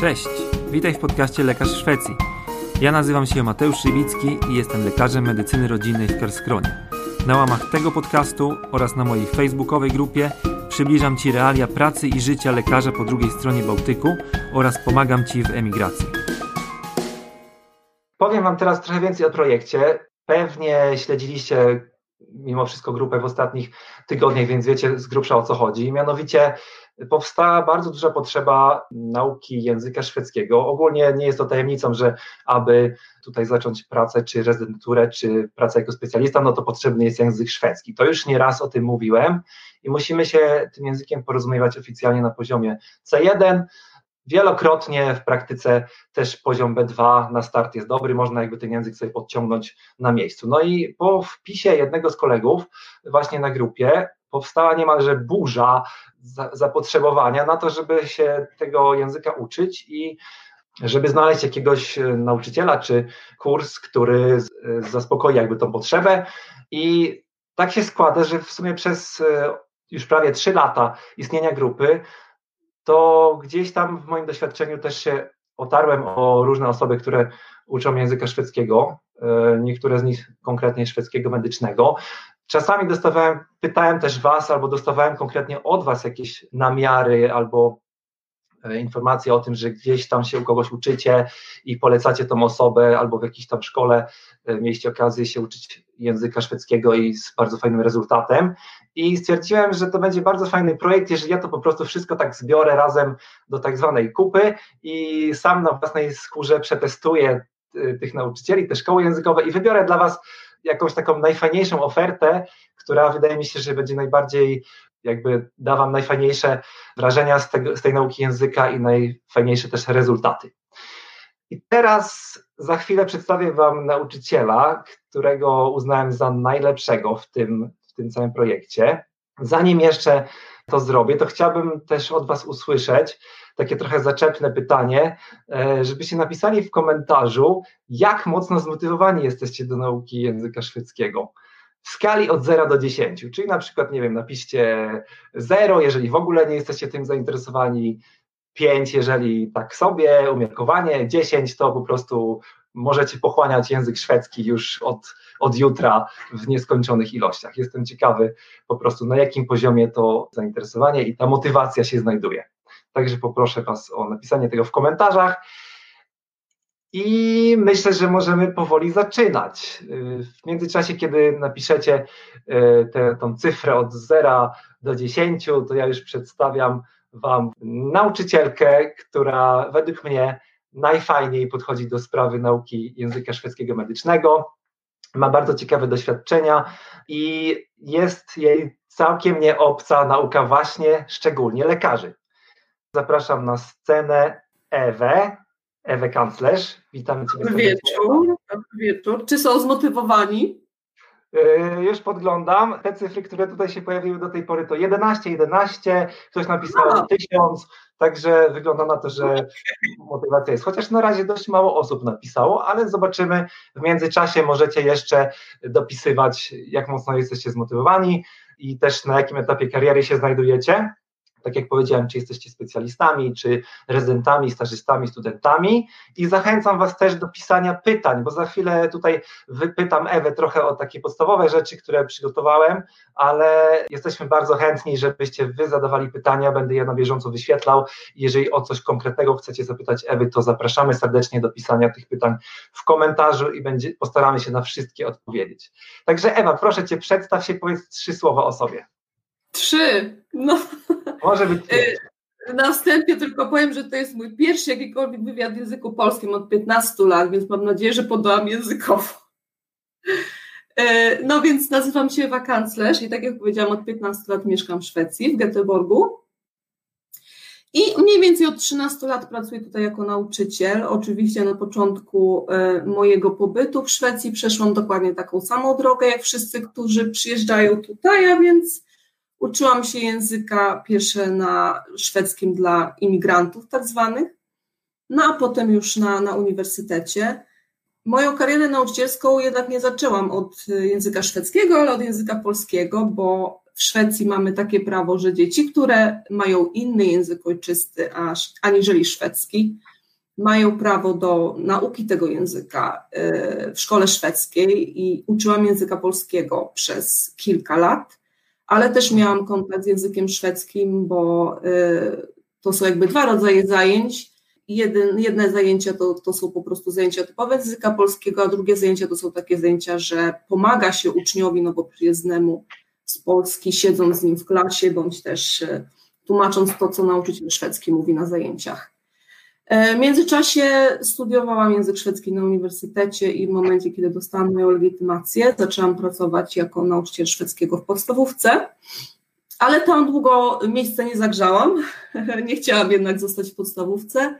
Cześć, witaj w podcaście Lekarz Szwecji. Ja nazywam się Mateusz Szywicki i jestem lekarzem medycyny rodzinnej w Kerskronie. Na łamach tego podcastu oraz na mojej facebookowej grupie przybliżam Ci realia pracy i życia lekarza po drugiej stronie Bałtyku oraz pomagam Ci w emigracji. Powiem Wam teraz trochę więcej o projekcie. Pewnie śledziliście mimo wszystko grupę w ostatnich tygodniach, więc wiecie z grubsza o co chodzi. Mianowicie powstała bardzo duża potrzeba nauki języka szwedzkiego. Ogólnie nie jest to tajemnicą, że aby tutaj zacząć pracę, czy rezydenturę, czy pracę jako specjalista, no to potrzebny jest język szwedzki. To już nie raz o tym mówiłem i musimy się tym językiem porozumiewać oficjalnie na poziomie C1. Wielokrotnie w praktyce też poziom B2 na start jest dobry, można jakby ten język sobie podciągnąć na miejscu. No i po wpisie jednego z kolegów właśnie na grupie powstała niemalże burza zapotrzebowania na to, żeby się tego języka uczyć i żeby znaleźć jakiegoś e, nauczyciela czy kurs, który e, zaspokoi jakby tą potrzebę. I tak się składa, że w sumie przez e, już prawie trzy lata istnienia grupy, to gdzieś tam w moim doświadczeniu też się otarłem o różne osoby, które uczą języka szwedzkiego, niektóre z nich konkretnie szwedzkiego medycznego. Czasami dostawałem, pytałem też Was, albo dostawałem konkretnie od Was jakieś namiary albo e, informacje o tym, że gdzieś tam się u kogoś uczycie i polecacie tą osobę, albo w jakiejś tam szkole e, mieliście okazję się uczyć języka szwedzkiego i z bardzo fajnym rezultatem. I stwierdziłem, że to będzie bardzo fajny projekt, jeżeli ja to po prostu wszystko tak zbiorę razem do tak zwanej kupy i sam na własnej skórze przetestuję e, tych nauczycieli, te szkoły językowe i wybiorę dla Was jakąś taką najfajniejszą ofertę, która wydaje mi się, że będzie najbardziej jakby da Wam najfajniejsze wrażenia z, tego, z tej nauki języka i najfajniejsze też rezultaty. I teraz za chwilę przedstawię Wam nauczyciela, którego uznałem za najlepszego w tym, w tym całym projekcie. Zanim jeszcze to zrobię, to chciałbym też od Was usłyszeć takie trochę zaczepne pytanie, e, żebyście napisali w komentarzu, jak mocno zmotywowani jesteście do nauki języka szwedzkiego. W skali od 0 do 10, czyli na przykład, nie wiem, napiszcie 0, jeżeli w ogóle nie jesteście tym zainteresowani, 5, jeżeli tak sobie, umiarkowanie, 10 to po prostu możecie pochłaniać język szwedzki już od, od jutra w nieskończonych ilościach. Jestem ciekawy po prostu na jakim poziomie to zainteresowanie i ta motywacja się znajduje. Także poproszę Was o napisanie tego w komentarzach. I myślę, że możemy powoli zaczynać. W międzyczasie, kiedy napiszecie y, tę cyfrę od 0 do 10, to ja już przedstawiam Wam nauczycielkę, która według mnie najfajniej podchodzi do sprawy nauki języka szwedzkiego medycznego. Ma bardzo ciekawe doświadczenia i jest jej całkiem nieobca nauka właśnie szczególnie lekarzy. Zapraszam na scenę Ewę, Ewę Kanclerz. Witamy Cię. Dobry wieczór. Dobry wieczór. Czy są zmotywowani? Yy, już podglądam. Te cyfry, które tutaj się pojawiły do tej pory to 11, 11, ktoś napisał A. 1000, także wygląda na to, że motywacja jest. Chociaż na razie dość mało osób napisało, ale zobaczymy. W międzyczasie możecie jeszcze dopisywać, jak mocno jesteście zmotywowani i też na jakim etapie kariery się znajdujecie tak jak powiedziałem, czy jesteście specjalistami, czy rezydentami, stażystami, studentami i zachęcam Was też do pisania pytań, bo za chwilę tutaj wypytam Ewę trochę o takie podstawowe rzeczy, które przygotowałem, ale jesteśmy bardzo chętni, żebyście Wy zadawali pytania, będę je na bieżąco wyświetlał. Jeżeli o coś konkretnego chcecie zapytać Ewy, to zapraszamy serdecznie do pisania tych pytań w komentarzu i będzie, postaramy się na wszystkie odpowiedzieć. Także Ewa, proszę Cię, przedstaw się, powiedz trzy słowa o sobie. Trzy. No. Może być. Y, na wstępie tylko powiem, że to jest mój pierwszy jakikolwiek wywiad w języku polskim od 15 lat, więc mam nadzieję, że podołam językowo. Y, no więc nazywam się Ewa Kanclerz i tak jak powiedziałam, od 15 lat mieszkam w Szwecji, w Göteborgu. I mniej więcej od 13 lat pracuję tutaj jako nauczyciel. Oczywiście na początku y, mojego pobytu w Szwecji przeszłam dokładnie taką samą drogę jak wszyscy, którzy przyjeżdżają tutaj, a więc Uczyłam się języka pierwsze na szwedzkim dla imigrantów, tak zwanych, no a potem już na, na uniwersytecie. Moją karierę nauczycielską jednak nie zaczęłam od języka szwedzkiego, ale od języka polskiego, bo w Szwecji mamy takie prawo, że dzieci, które mają inny język ojczysty aniżeli szwedzki, mają prawo do nauki tego języka e, w szkole szwedzkiej i uczyłam języka polskiego przez kilka lat, ale też miałam kontakt z językiem szwedzkim, bo e, to są jakby dwa rodzaje zajęć. Jeden, jedne zajęcia to, to są po prostu zajęcia typowe języka polskiego, a drugie zajęcia to są takie zajęcia, że pomaga się uczniowi nowoprzyjezdnemu z Polski, siedząc z nim w klasie, bądź też e, tłumacząc to, co nauczyciel szwedzki mówi na zajęciach. E, w międzyczasie studiowałam język szwedzki na uniwersytecie i w momencie, kiedy dostałam moją legitymację, zaczęłam pracować jako nauczyciel szwedzkiego w podstawówce, ale tam długo miejsce nie zagrzałam. nie chciałam jednak zostać w podstawówce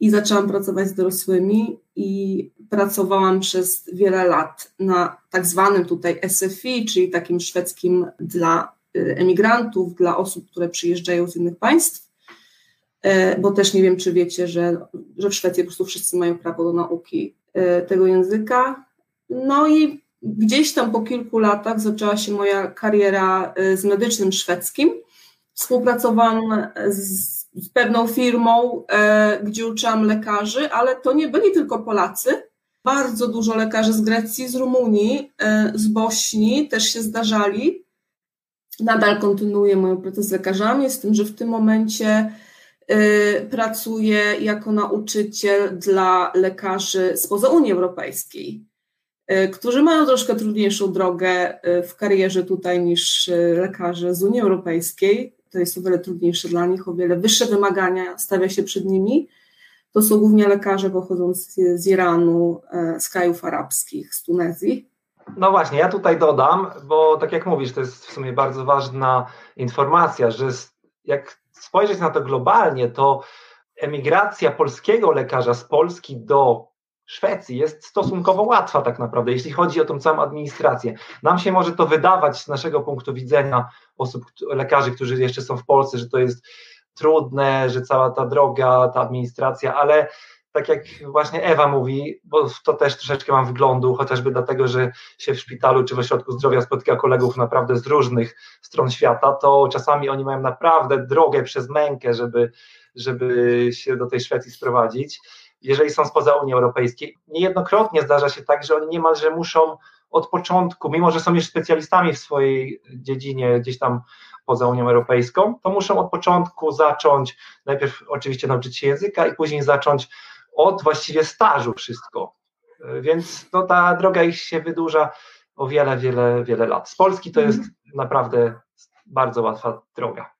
i zaczęłam pracować z dorosłymi i pracowałam przez wiele lat na tak zwanym tutaj SFI, czyli takim szwedzkim dla y, emigrantów, dla osób, które przyjeżdżają z innych państw. E, bo też nie wiem, czy wiecie, że, że w Szwecji po prostu wszyscy mają prawo do nauki e, tego języka. No i gdzieś tam po kilku latach zaczęła się moja kariera e, z medycznym szwedzkim. Współpracowałam z, z pewną firmą, gdzie uczyłam lekarzy, ale to nie byli tylko Polacy. Bardzo dużo lekarzy z Grecji, z Rumunii, z Bośni też się zdarzali. Nadal kontynuuję moją pracę z lekarzami, z tym, że w tym momencie Y, pracuję jako nauczyciel dla lekarzy spoza Unii Europejskiej, y, którzy mają troszkę trudniejszą drogę y, w karierze tutaj niż lekarze z Unii Europejskiej. To jest o wiele trudniejsze dla nich, o wiele wyższe wymagania stawia się przed nimi. To są głównie lekarze pochodzący z Iranu, z krajów arabskich, z Tunezji. No właśnie, ja tutaj dodam, bo tak jak mówisz, to jest w sumie bardzo ważna informacja, że jak spojrzeć na to globalnie, to emigracja polskiego lekarza z Polski do Szwecji jest stosunkowo łatwa tak naprawdę, jeśli chodzi o tą całą administrację. Nam się może to wydawać z naszego punktu widzenia osób, lekarzy, którzy jeszcze są w Polsce, że to jest trudne, że cała ta droga, ta administracja, ale tak jak właśnie Ewa mówi, bo to też troszeczkę mam wglądu, chociażby dlatego, że się w szpitalu czy w ośrodku zdrowia spotyka kolegów naprawdę z różnych stron świata, to czasami oni mają naprawdę drogę przez mękę, żeby, żeby się do tej Szwecji sprowadzić. Jeżeli są spoza Unii Europejskiej, niejednokrotnie zdarza się tak, że oni niemalże muszą od początku, mimo że są już specjalistami w swojej dziedzinie gdzieś tam poza Unią Europejską, to muszą od początku zacząć, najpierw oczywiście nauczyć się języka i później zacząć od właściwie stażu wszystko. Więc no, ta droga ich się wydłuża o wiele, wiele, wiele lat. Z Polski to jest mhm. naprawdę bardzo łatwa droga.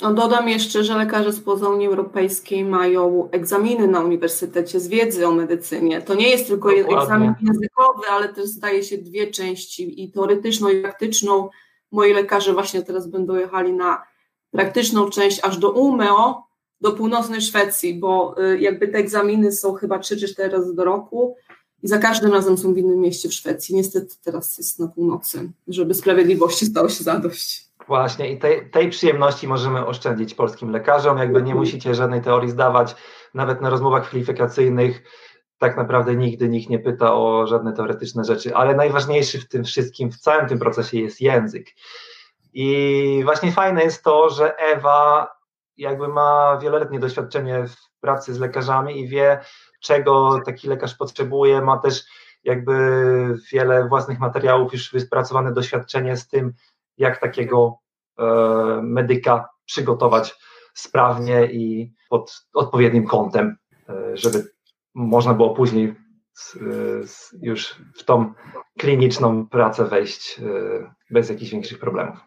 Dodam jeszcze, że lekarze spoza Unii Europejskiej mają egzaminy na uniwersytecie z wiedzy o medycynie. To nie jest tylko Dokładnie. egzamin językowy, ale też zdaje się dwie części i teoretyczną i praktyczną. Moi lekarze właśnie teraz będą jechali na praktyczną część aż do Umeå, do północnej Szwecji, bo y, jakby te egzaminy są chyba 3 czy 4 razy do roku i za każdym razem są w innym mieście w Szwecji. Niestety teraz jest na północy, żeby sprawiedliwości stało się zadość. Właśnie i tej, tej przyjemności możemy oszczędzić polskim lekarzom, jakby nie musicie żadnej teorii zdawać, nawet na rozmowach kwalifikacyjnych tak naprawdę nigdy nikt nie pyta o żadne teoretyczne rzeczy, ale najważniejszy w tym wszystkim, w całym tym procesie jest język. I właśnie fajne jest to, że Ewa jakby ma wieloletnie doświadczenie w pracy z lekarzami i wie, czego taki lekarz potrzebuje, ma też jakby wiele własnych materiałów, już wypracowane doświadczenie z tym, jak takiego e, medyka przygotować sprawnie i pod odpowiednim kątem, e, żeby można było później z, z już w tą kliniczną pracę wejść e, bez jakichś większych problemów.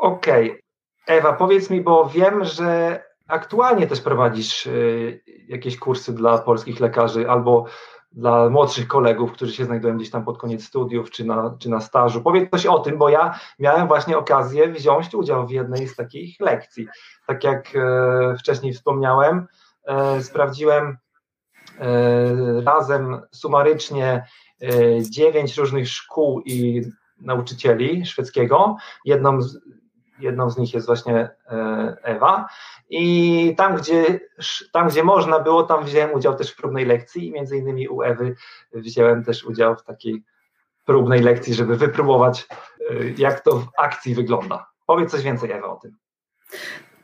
Okej, okay. Ewa, powiedz mi, bo wiem, że aktualnie też prowadzisz y, jakieś kursy dla polskich lekarzy albo dla młodszych kolegów, którzy się znajdują gdzieś tam pod koniec studiów czy na, czy na stażu. Powiedz coś o tym, bo ja miałem właśnie okazję wziąć udział w jednej z takich lekcji. Tak jak e, wcześniej wspomniałem, e, sprawdziłem e, razem sumarycznie e, dziewięć różnych szkół i nauczycieli szwedzkiego. Jedną z, jedną z nich jest właśnie e, Ewa. I tam gdzie, tam, gdzie można było, tam wziąłem udział też w próbnej lekcji i między innymi u Ewy wziąłem też udział w takiej próbnej lekcji, żeby wypróbować, y, jak to w akcji wygląda. Powiedz coś więcej, Ewa, o tym.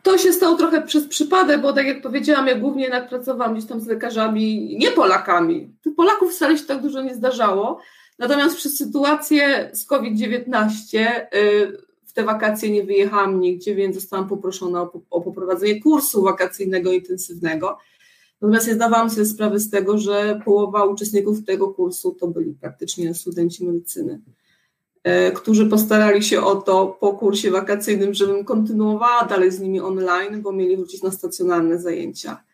To się stało trochę przez przypadek, bo tak jak powiedziałam, ja głównie jednak pracowałam gdzieś tam z lekarzami, nie Polakami. Tych Polaków wcale się tak dużo nie zdarzało. Natomiast przez sytuację z COVID-19 y, w te wakacje nie wyjechałam nigdzie, więc zostałam poproszona o, o poprowadzenie kursu wakacyjnego intensywnego. Natomiast ja zdawałam sobie sprawę z tego, że połowa uczestników tego kursu to byli praktycznie studenci medycyny, e, którzy postarali się o to po kursie wakacyjnym, żebym kontynuowała dalej z nimi online, bo mieli wrócić na stacjonarne zajęcia.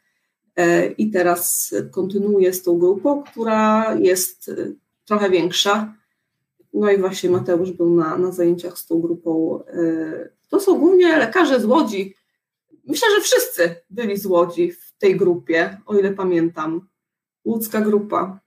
E, I teraz kontynuuję z tą grupą, która jest e, trochę większa. No i właśnie Mateusz był na, na zajęciach z tą grupą. To są głównie lekarze z Łodzi. Myślę, że wszyscy byli z Łodzi tej grupie, o ile pamiętam. Łódzka grupa.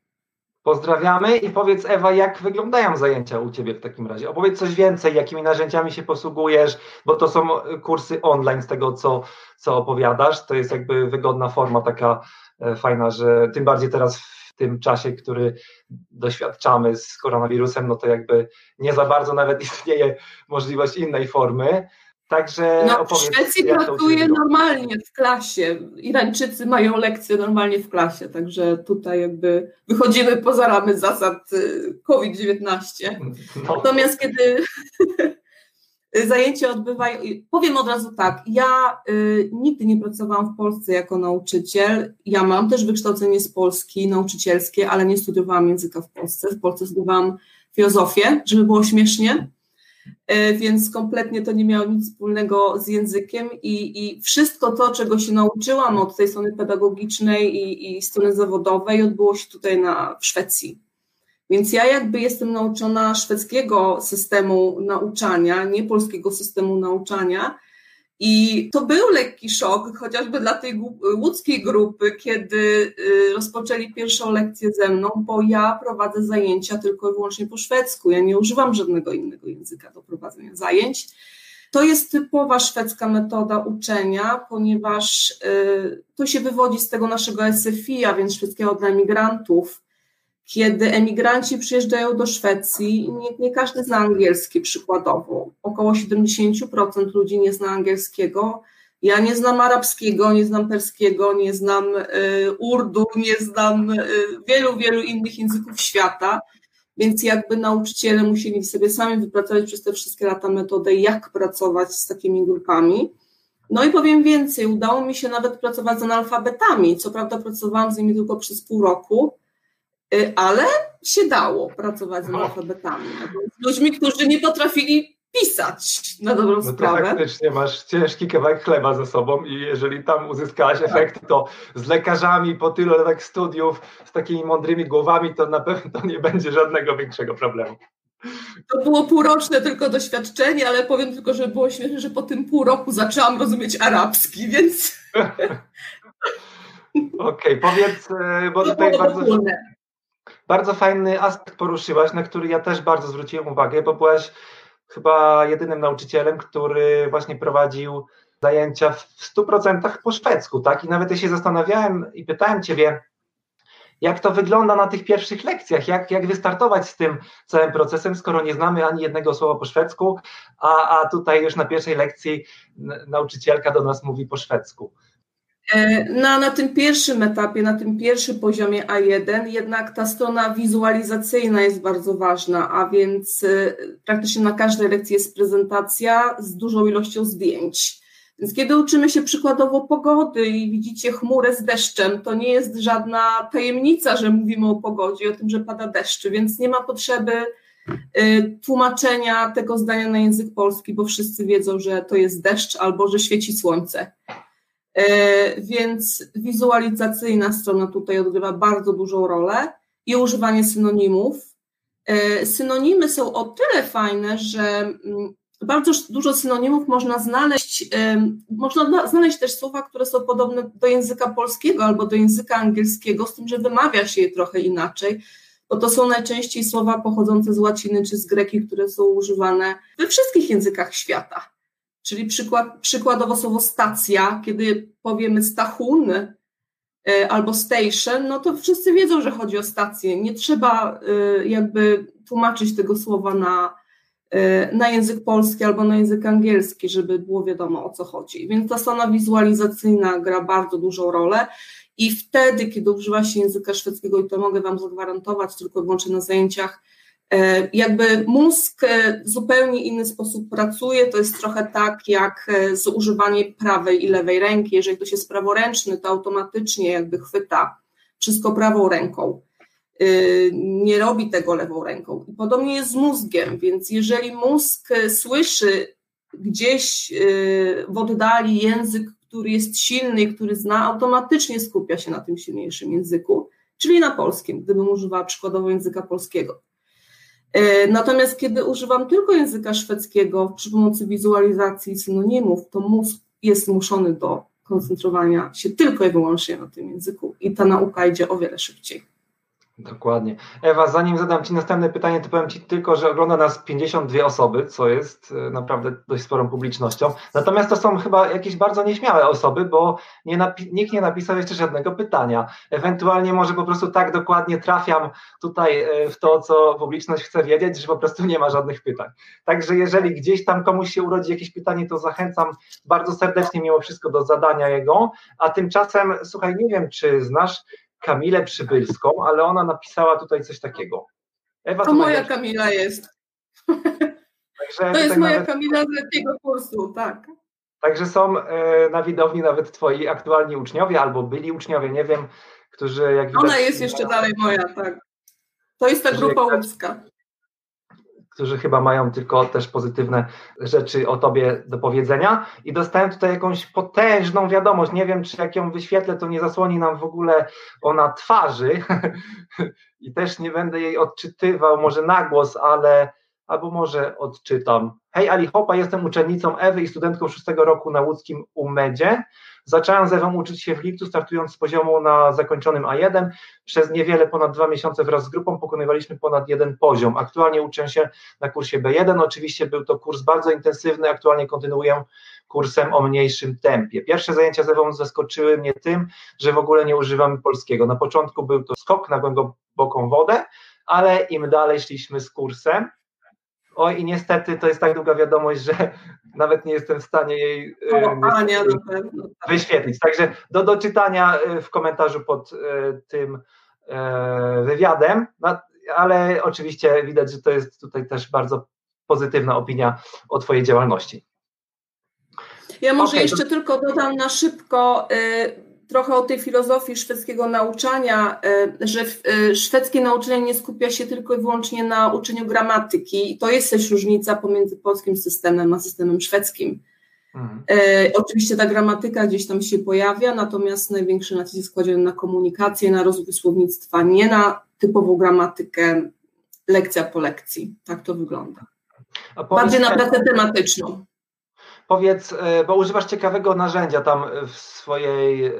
Pozdrawiamy i powiedz Ewa, jak wyglądają zajęcia u Ciebie w takim razie? Opowiedz coś więcej, jakimi narzędziami się posługujesz, bo to są kursy online z tego, co, co opowiadasz. To jest jakby wygodna forma taka e, fajna, że tym bardziej teraz w tym czasie, który doświadczamy z koronawirusem, no to jakby nie za bardzo nawet istnieje możliwość innej formy. Także no, w Szwecji pracuje normalnie w klasie. Irańczycy mają lekcje normalnie w klasie, także tutaj jakby wychodzimy poza ramy zasad y, COVID-19. No. Natomiast kiedy zajęcia odbywają, powiem od razu tak, ja y, nigdy nie pracowałam w Polsce jako nauczyciel. Ja mam też wykształcenie z Polski nauczycielskie, ale nie studiowałam języka w Polsce. W Polsce studiowałam filozofię, żeby było śmiesznie E, więc kompletnie to nie miało nic wspólnego z językiem i, i wszystko to, czego się nauczyłam od tej strony pedagogicznej i, i strony zawodowej, odbyło się tutaj na, w Szwecji. Więc ja jakby jestem nauczona szwedzkiego systemu nauczania, nie polskiego systemu nauczania, i to był lekki szok, chociażby dla tej łódzkiej grupy, kiedy y, rozpoczęli pierwszą lekcję ze mną, bo ja prowadzę zajęcia tylko i wyłącznie po szwedzku. Ja nie używam żadnego innego języka do prowadzenia zajęć. To jest typowa szwedzka metoda uczenia, ponieważ y, to się wywodzi z tego naszego SFI, a więc szwedzkiego dla emigrantów kiedy emigranci przyjeżdżają do Szwecji, nie, nie, każdy zna angielski przykładowo. Około 70% ludzi nie zna angielskiego. Ja nie znam arabskiego, nie znam perskiego, nie znam y, urdu, nie znam y, wielu, wielu innych języków świata. Więc jakby nauczyciele musieli sobie sami wypracować przez te wszystkie lata metodę, jak pracować z takimi grupami. No i powiem więcej, udało mi się nawet pracować z analfabetami. Co prawda pracowałam z nimi tylko przez pół roku, ale się dało pracować z analfabetami, z ludźmi, którzy nie potrafili pisać na dobrą no sprawę. faktycznie masz ciężki kawałek chleba ze sobą i jeżeli tam uzyskałaś tak. efekty, to z lekarzami po tylu latach studiów, z takimi mądrymi głowami, to na pewno nie będzie żadnego większego problemu. To było półroczne tylko doświadczenie, ale powiem tylko, że było śmieszne, że po tym pół roku zaczęłam rozumieć arabski, więc... Okej, okay, powiedz, e, bo to tutaj bardzo... Bardzo fajny aspekt poruszyłaś, na który ja też bardzo zwróciłem uwagę, bo byłaś chyba jedynym nauczycielem, który właśnie prowadził zajęcia w 100% po szwedzku, tak? I nawet ja się zastanawiałem i pytałem Ciebie, jak to wygląda na tych pierwszych lekcjach, jak, jak wystartować z tym całym procesem, skoro nie znamy ani jednego słowa po szwedzku, a, a tutaj już na pierwszej lekcji nauczycielka do nas mówi po szwedzku. E, na, na tym pierwszym etapie, na tym pierwszym poziomie A1, jednak ta strona wizualizacyjna jest bardzo ważna, a więc e, praktycznie na każdej lekcji jest prezentacja z dużą ilością zdjęć. Więc kiedy uczymy się przykładowo pogody i widzicie chmurę z deszczem, to nie jest żadna tajemnica, że mówimy o pogodzie, o tym, że pada deszcz, więc nie ma potrzeby e, tłumaczenia tego zdania na język polski, bo wszyscy wiedzą, że to jest deszcz albo że świeci słońce. E, więc wizualizacyjna strona tutaj odgrywa bardzo dużą rolę i używanie synonimów. E, synonimy są o tyle fajne, że mm, bardzo dużo synonimów można znaleźć, można znaleźć też słowa, które są podobne do języka polskiego albo do języka angielskiego, z tym, że wymawia się je trochę inaczej, bo to są najczęściej słowa pochodzące z łaciny czy z greki, które są używane we wszystkich językach świata. Czyli przykład, przykładowo słowo stacja, kiedy powiemy stachun, e, albo station, no to wszyscy wiedzą, że chodzi o stację. Nie trzeba e, jakby tłumaczyć tego słowa na, na język polski albo na język angielski, żeby było wiadomo o co chodzi. Więc ta strona wizualizacyjna gra bardzo dużą rolę. I wtedy, kiedy używa się języka szwedzkiego, i to mogę Wam zagwarantować tylko i wyłącznie na zajęciach, e, jakby mózg e, w zupełnie inny sposób pracuje. To jest trochę tak jak e, z używaniem prawej i lewej ręki. Jeżeli ktoś jest praworęczny, to automatycznie jakby chwyta wszystko prawą ręką. Nie robi tego lewą ręką. Podobnie jest z mózgiem, więc jeżeli mózg słyszy gdzieś w oddali język, który jest silny i który zna, automatycznie skupia się na tym silniejszym języku, czyli na polskim, gdybym używała przykładowo języka polskiego. E, natomiast kiedy używam tylko języka szwedzkiego przy pomocy wizualizacji synonimów, to mózg jest zmuszony do koncentrowania się tylko i wyłącznie na tym języku i ta nauka idzie o wiele szybciej. Dokładnie. Ewa, zanim zadam Ci następne pytanie, to powiem Ci tylko, że ogląda nas 52 osoby, co jest e, naprawdę dość sporą publicznością. Natomiast to są chyba jakieś bardzo nieśmiałe osoby, bo nie nikt nie napisał jeszcze żadnego pytania. Ewentualnie może po prostu tak dokładnie trafiam tutaj e, w to, co publiczność chce wiedzieć, że po prostu nie ma żadnych pytań. Także jeżeli gdzieś tam komuś się urodzi jakieś pytanie, to zachęcam bardzo serdecznie mimo wszystko do zadania jego. A tymczasem, słuchaj, nie wiem, czy znasz Kamilę Przybylską, ale ona napisała tutaj coś takiego. Ewa, to moja Kamila jest. Także to jest moja nawet... Kamila z letniego kursu, tak. Także są e, na widowni nawet twoi aktualni uczniowie, albo byli uczniowie, nie wiem, którzy jak widać... Ona jest jeszcze dalej moja, tak. To jest ta grupa łódzka którzy chyba mają tylko też pozytywne rzeczy o tobie do powiedzenia. I dostałem tutaj jakąś potężną wiadomość. Nie wiem, czy jak ją wyświetlę, to nie zasłoni nam w ogóle ona twarzy. I też nie będę jej odczytywał, może na głos, ale albo może odczytam. Hej Ali Hopa, jestem uczennicą Ewy i studentką szóstego roku na łódzkim UMEDzie. Zacząłem z Ewą uczyć się w lipcu, startując z poziomu na zakończonym A1. Przez niewiele ponad dwa miesiące wraz z grupą pokonywaliśmy ponad jeden poziom. Aktualnie uczę się na kursie B1. Oczywiście był to kurs bardzo intensywny, aktualnie kontynuuję kursem o mniejszym tempie. Pierwsze zajęcia z Ewą zaskoczyły mnie tym, że w ogóle nie używamy polskiego. Na początku był to skok na głęboką wodę, ale im dalej szliśmy z kursem, Oj, i niestety to jest tak długa wiadomość, że nawet nie jestem w stanie jej o, Ania, tak. wyświetlić. Także do doczytania e, w komentarzu pod e, tym e, wywiadem, ale oczywiście widać, że to jest tutaj też bardzo pozytywna opinia o Twojej działalności. Ja może okay, jeszcze to... tylko dodam na szybko trochę o tej filozofii szwedzkiego nauczania, e, że e, szwedzkie nauczanie nie skupia się tylko i wyłącznie na uczeniu gramatyki. I to jest też różnica pomiędzy polskim systemem a systemem szwedzkim. Mhm. E, oczywiście ta gramatyka gdzieś tam się pojawia, natomiast największy nacisk kładziemy na komunikację, na rozwój słownictwa, nie na typową gramatykę lekcja po lekcji. Tak to wygląda. Bardziej na pracę tematyczną. Powiedz, e, bo używasz ciekawego narzędzia tam w, swojej, e,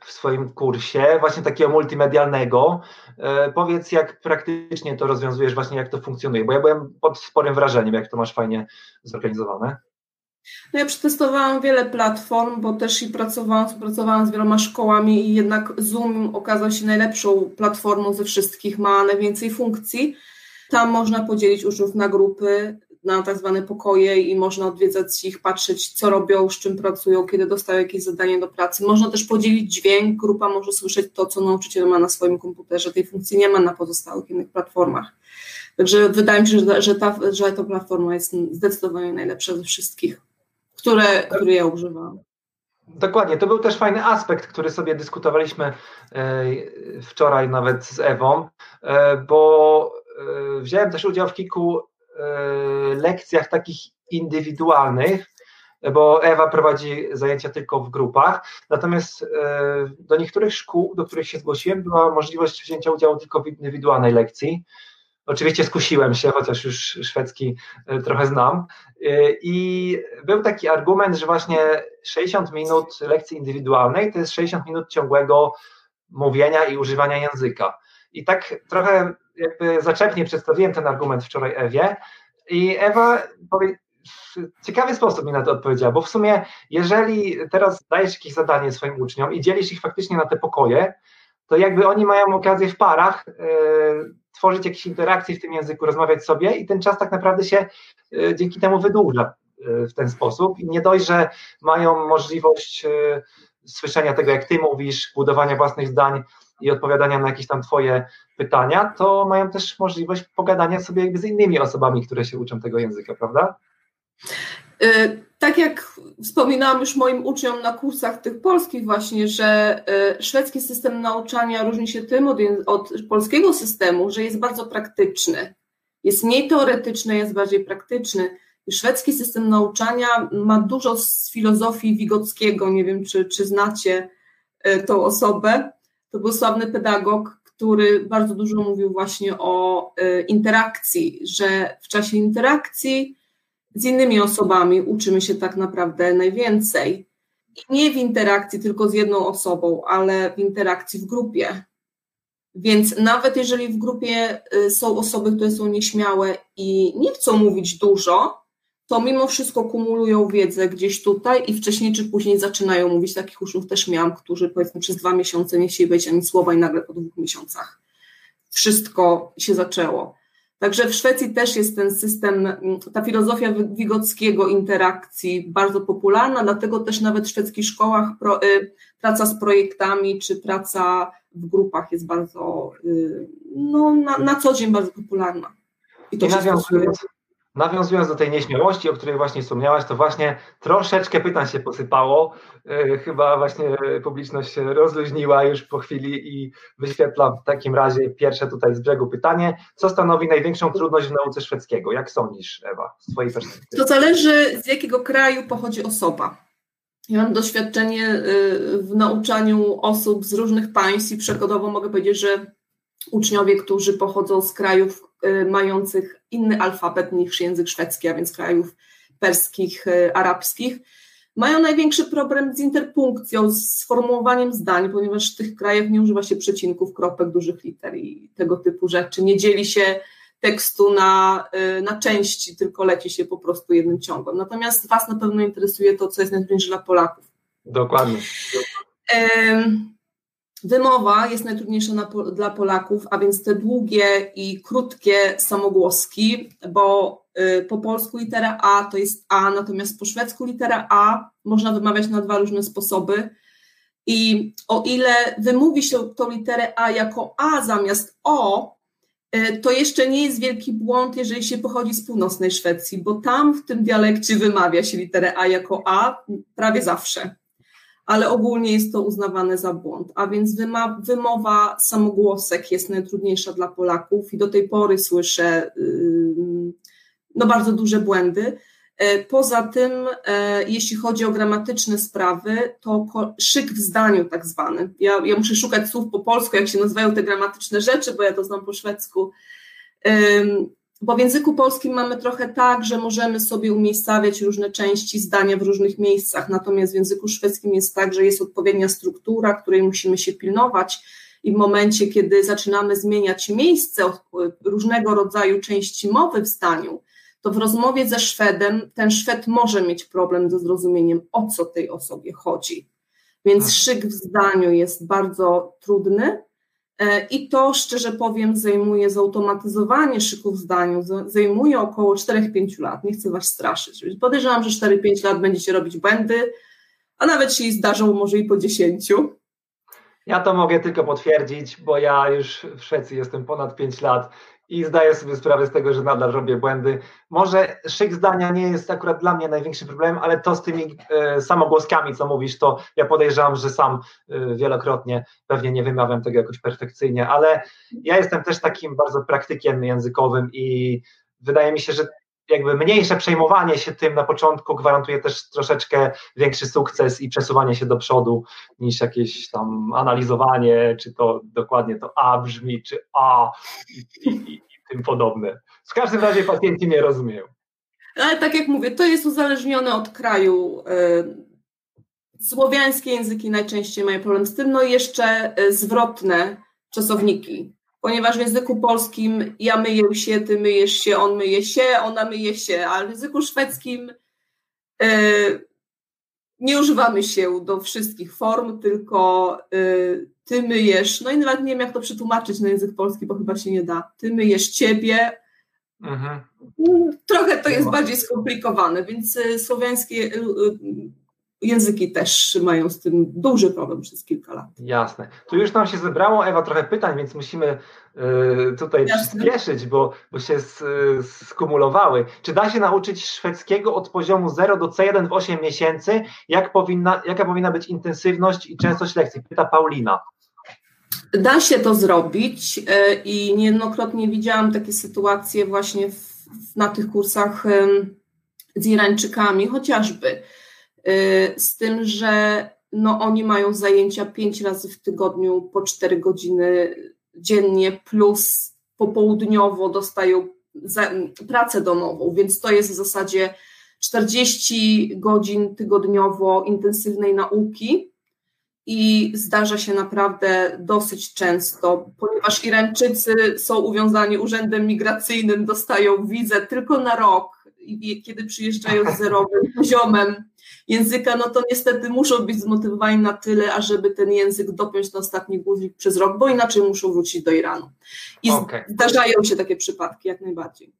w swoim kursie, właśnie takiego multimedialnego. E, powiedz, jak praktycznie to rozwiązujesz, właśnie jak to funkcjonuje, bo ja byłem pod sporym wrażeniem, jak to masz fajnie zorganizowane. No ja przetestowałam wiele platform, bo też i pracowałam, współpracowałam z wieloma szkołami i jednak Zoom okazał się najlepszą platformą ze wszystkich, ma najwięcej funkcji. Tam można podzielić uczniów na grupy, na tak zwane pokoje i można odwiedzać ich, patrzeć, co robią, z czym pracują, kiedy dostają jakieś zadanie do pracy. Można też podzielić dźwięk, grupa może słyszeć to, co nauczyciel ma na swoim komputerze. Tej funkcji nie ma na pozostałych innych platformach. Także wydaje mi się, że, ta, że ta platforma jest zdecydowanie najlepsza ze wszystkich, które, które ja używam. Dokładnie, to był też fajny aspekt, który sobie dyskutowaliśmy e, wczoraj nawet z Ewą, e, bo e, wziąłem też udział w kilku lekcjach takich indywidualnych, bo Ewa prowadzi zajęcia tylko w grupach, natomiast e, do niektórych szkół, do których się zgłosiłem, była możliwość wzięcia udziału tylko w indywidualnej lekcji. Oczywiście skusiłem się, chociaż już szwedzki e, trochę znam. I był taki argument, że właśnie 60 minut lekcji indywidualnej to jest 60 minut ciągłego mówienia i używania języka. I tak trochę jakby zaczepnie przedstawiłem ten argument wczoraj Ewie i Ewa powie, w ciekawy sposób mi na to odpowiedziała, bo w sumie jeżeli teraz dajesz jakieś zadanie swoim uczniom i dzielisz ich faktycznie na te pokoje, to jakby oni mają okazję w parach e, tworzyć jakieś interakcje w tym języku, rozmawiać sobie i ten czas tak naprawdę się e, dzięki temu wydłuża e, w ten sposób. I nie dość, że mają możliwość słyszenia tego, jak ty mówisz, budowania własnych zdań i odpowiadania na jakieś tam twoje pytania, to mają też możliwość pogadania sobie z innymi osobami, które się uczą tego języka, prawda? Y, tak jak wspominałam już moim uczniom na kursach tych polskich właśnie, że y, szwedzki system nauczania różni się tym od, od polskiego systemu, że jest bardzo praktyczny. Jest mniej teoretyczny, jest bardziej praktyczny. Szwedzki system nauczania ma dużo z filozofii Wigockiego, nie wiem czy, czy znacie y, tą osobę. To był sławny pedagog, który bardzo dużo mówił właśnie o interakcji, że w czasie interakcji z innymi osobami uczymy się tak naprawdę najwięcej. Nie w interakcji tylko z jedną osobą, ale w interakcji w grupie. Więc nawet jeżeli w grupie y, są osoby, które są nieśmiałe i nie chcą mówić dużo, to mimo wszystko kumulują wiedzę gdzieś tutaj i wcześniej czy później zaczynają mówić. Takich uczniów też miałam, którzy powiedzmy przez dwa miesiące nie chcieli powiedzieć ani słowa i nagle po dwóch miesiącach wszystko się zaczęło. Także w Szwecji też jest ten system, ta filozofia Wigockiego interakcji bardzo popularna, dlatego też nawet w szwedzkich szkołach pro, y, praca z projektami czy praca w grupach jest bardzo, y, no, na, na co dzień bardzo popularna. I to I nawiązując, Nawiązując do tej nieśmiałości, o której właśnie wspomniałaś, to właśnie troszeczkę pytań się posypało. E, chyba właśnie publiczność się rozluźniła już po chwili i wyświetlam w takim razie pierwsze tutaj z brzegu pytanie. Co stanowi największą trudność w nauce szwedzkiego? Jak sądzisz, Ewa, z Twojej perspektywy? To zależy, z jakiego kraju pochodzi osoba. Ja mam doświadczenie y, w nauczaniu osób z różnych państw i przykładowo mogę powiedzieć, że uczniowie, którzy pochodzą z krajów mających inny alfabet niż język szwedzki, a więc krajów perskich, y, arabskich, mają największy problem z interpunkcją, z sformułowaniem zdań, ponieważ w tych krajach nie używa się przecinków, kropek, dużych liter i tego typu rzeczy. Nie dzieli się tekstu na, y, na części, tylko leci się po prostu jednym ciągiem. Natomiast Was na pewno interesuje to, co jest najtrudniejsze dla Polaków. Dokładnie. Wymowa jest najtrudniejsza na, dla Polaków, a więc te długie i krótkie samogłoski, bo y, po polsku litera A to jest A, natomiast po szwedzku litera A można wymawiać na dwa różne sposoby. I o ile wymówi się tą literę A jako A zamiast O, y, to jeszcze nie jest wielki błąd, jeżeli się pochodzi z północnej Szwecji, bo tam w tym dialekcie wymawia się literę A jako A prawie zawsze ale ogólnie jest to uznawane za błąd. A więc wymowa samogłosek jest najtrudniejsza dla Polaków i do tej pory słyszę no, bardzo duże błędy. E, poza tym, e, jeśli chodzi o gramatyczne sprawy, to szyk w zdaniu tak zwany. Ja, ja muszę szukać słów po polsku, jak się nazywają te gramatyczne rzeczy, bo ja to znam po szwedzku. Bo w języku polskim mamy trochę tak, że możemy sobie umiejscawiać różne części zdania w różnych miejscach, natomiast w języku szwedzkim jest tak, że jest odpowiednia struktura, której musimy się pilnować i w momencie, kiedy zaczynamy zmieniać miejsce różnego rodzaju części mowy w zdaniu, to w rozmowie ze Szwedem ten Szwed może mieć problem ze zrozumieniem, o co tej osobie chodzi. Więc tak. szyk w zdaniu jest bardzo trudny, E, I to, szczerze powiem, zajmuje zautomatyzowanie szyków zdaniu, zajmuje około 4-5 lat. Nie chcę Was straszyć. Podejrzewam, że 4-5 lat będziecie robić błędy, a nawet się zdarzą może i po 10. Ja to mogę tylko potwierdzić, bo ja już w Szwecji jestem ponad 5 lat i zdaję sobie sprawę z tego, że nadal robię błędy. Może szyk zdania nie jest akurat dla mnie największym problemem, ale to z tymi e, samogłoskami, co mówisz, to ja podejrzewam, że sam e, wielokrotnie pewnie nie wymawiam tego jakoś perfekcyjnie, ale ja jestem też takim bardzo praktykiem językowym i wydaje mi się, że jakby mniejsze przejmowanie się tym na początku gwarantuje też troszeczkę większy sukces i przesuwanie się do przodu niż jakieś tam analizowanie, czy to dokładnie to A brzmi, czy A i, i, i tym podobne. W każdym razie pacjenci nie rozumieją. Ale tak jak mówię, to jest uzależnione od kraju. Y, słowiańskie języki najczęściej mają problem z tym, no i jeszcze y, zwrotne czasowniki ponieważ w języku polskim ja myję się, ty myjesz się, on myje się, ona myje się, a w języku szwedzkim e, nie używamy się do wszystkich form, tylko e, ty myjesz, no i nawet nie wiem jak to przetłumaczyć na język polski, bo chyba się nie da. Ty myjesz ciebie. Mhm. Trochę to jest bardziej skomplikowane, więc e, słowiańskie języki też mają z tym duży problem przez kilka lat. Jasne. Tu już nam się zebrało, Ewa, trochę pytań, więc musimy y, tutaj Jasne. przyspieszyć, bo, bo się skumulowały. Czy da się nauczyć szwedzkiego od poziomu 0 do C1 w 8 miesięcy? Jak powinna, jaka powinna być intensywność i częstość lekcji? Pyta Paulina. Da się to zrobić y, i niejednokrotnie widziałam takie sytuacje właśnie w, na tych kursach z Irańczykami chociażby Y, z tym, że no, oni mają zajęcia pięć razy w tygodniu po cztery godziny dziennie, plus popołudniowo dostają za, pracę domową, więc to jest w zasadzie 40 godzin tygodniowo intensywnej nauki i zdarza się naprawdę dosyć często, ponieważ Irańczycy są uwiązani urzędem migracyjnym, dostają wizę tylko na rok kiedy przyjeżdżają z zerowym poziomem języka, no to niestety muszą być zmotywowani na tyle, ażeby ten język dopiąć na ostatni guzik przez rok, bo inaczej muszą wrócić do Iranu. I okay. zdarzają się takie przypadki, jak najbardziej.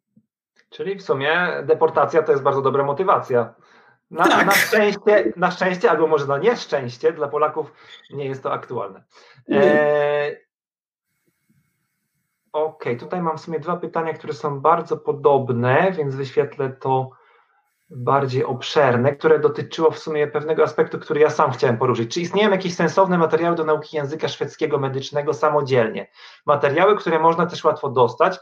Czyli w sumie deportacja to jest bardzo dobra motywacja. Na, tak. na, szczęście, na szczęście, albo może na nieszczęście, dla Polaków nie jest to aktualne. E, Okay, tutaj mam w sumie dwa pytania, które są bardzo podobne, więc wyświetlę to bardziej obszerne, które dotyczyło w sumie pewnego aspektu, który ja sam chciałem poruszyć. Czy istnieją jakieś sensowne materiały do nauki języka szwedzkiego medycznego samodzielnie? Materiały, które można też łatwo dostać,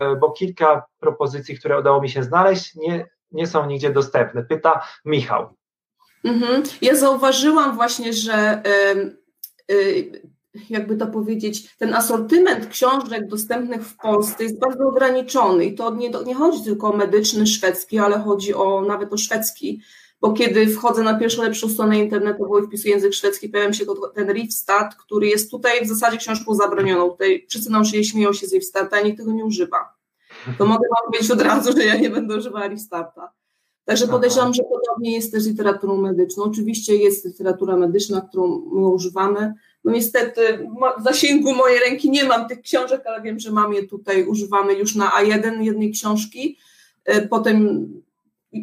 e, bo kilka propozycji, które udało mi się znaleźć, nie, nie są nigdzie dostępne. Pyta Michał. Mhm. Ja zauważyłam właśnie, że jakby to powiedzieć, ten asortyment książek dostępnych w Polsce jest bardzo ograniczony i to nie, nie chodzi tylko o medyczny szwedzki, ale chodzi o nawet o szwedzki, bo kiedy wchodzę na pierwszą lepszą stronę internetową i wpisuję język szwedzki, pojawia się ten Rivstat, który jest tutaj w zasadzie książką zabronioną. Tutaj wszyscy nauczyciele śmieją się z Rivstata, a nikt tego nie używa. To mogę wam powiedzieć od razu, że ja nie będę używała Rivstata. Także podejrzewam, że podobnie jest też literaturą medyczną. Oczywiście jest literatura medyczna, którą my używamy, no niestety w zasięgu mojej ręki nie mam tych książek, ale wiem, że mam je tutaj, używamy już na A1 jednej książki, e, potem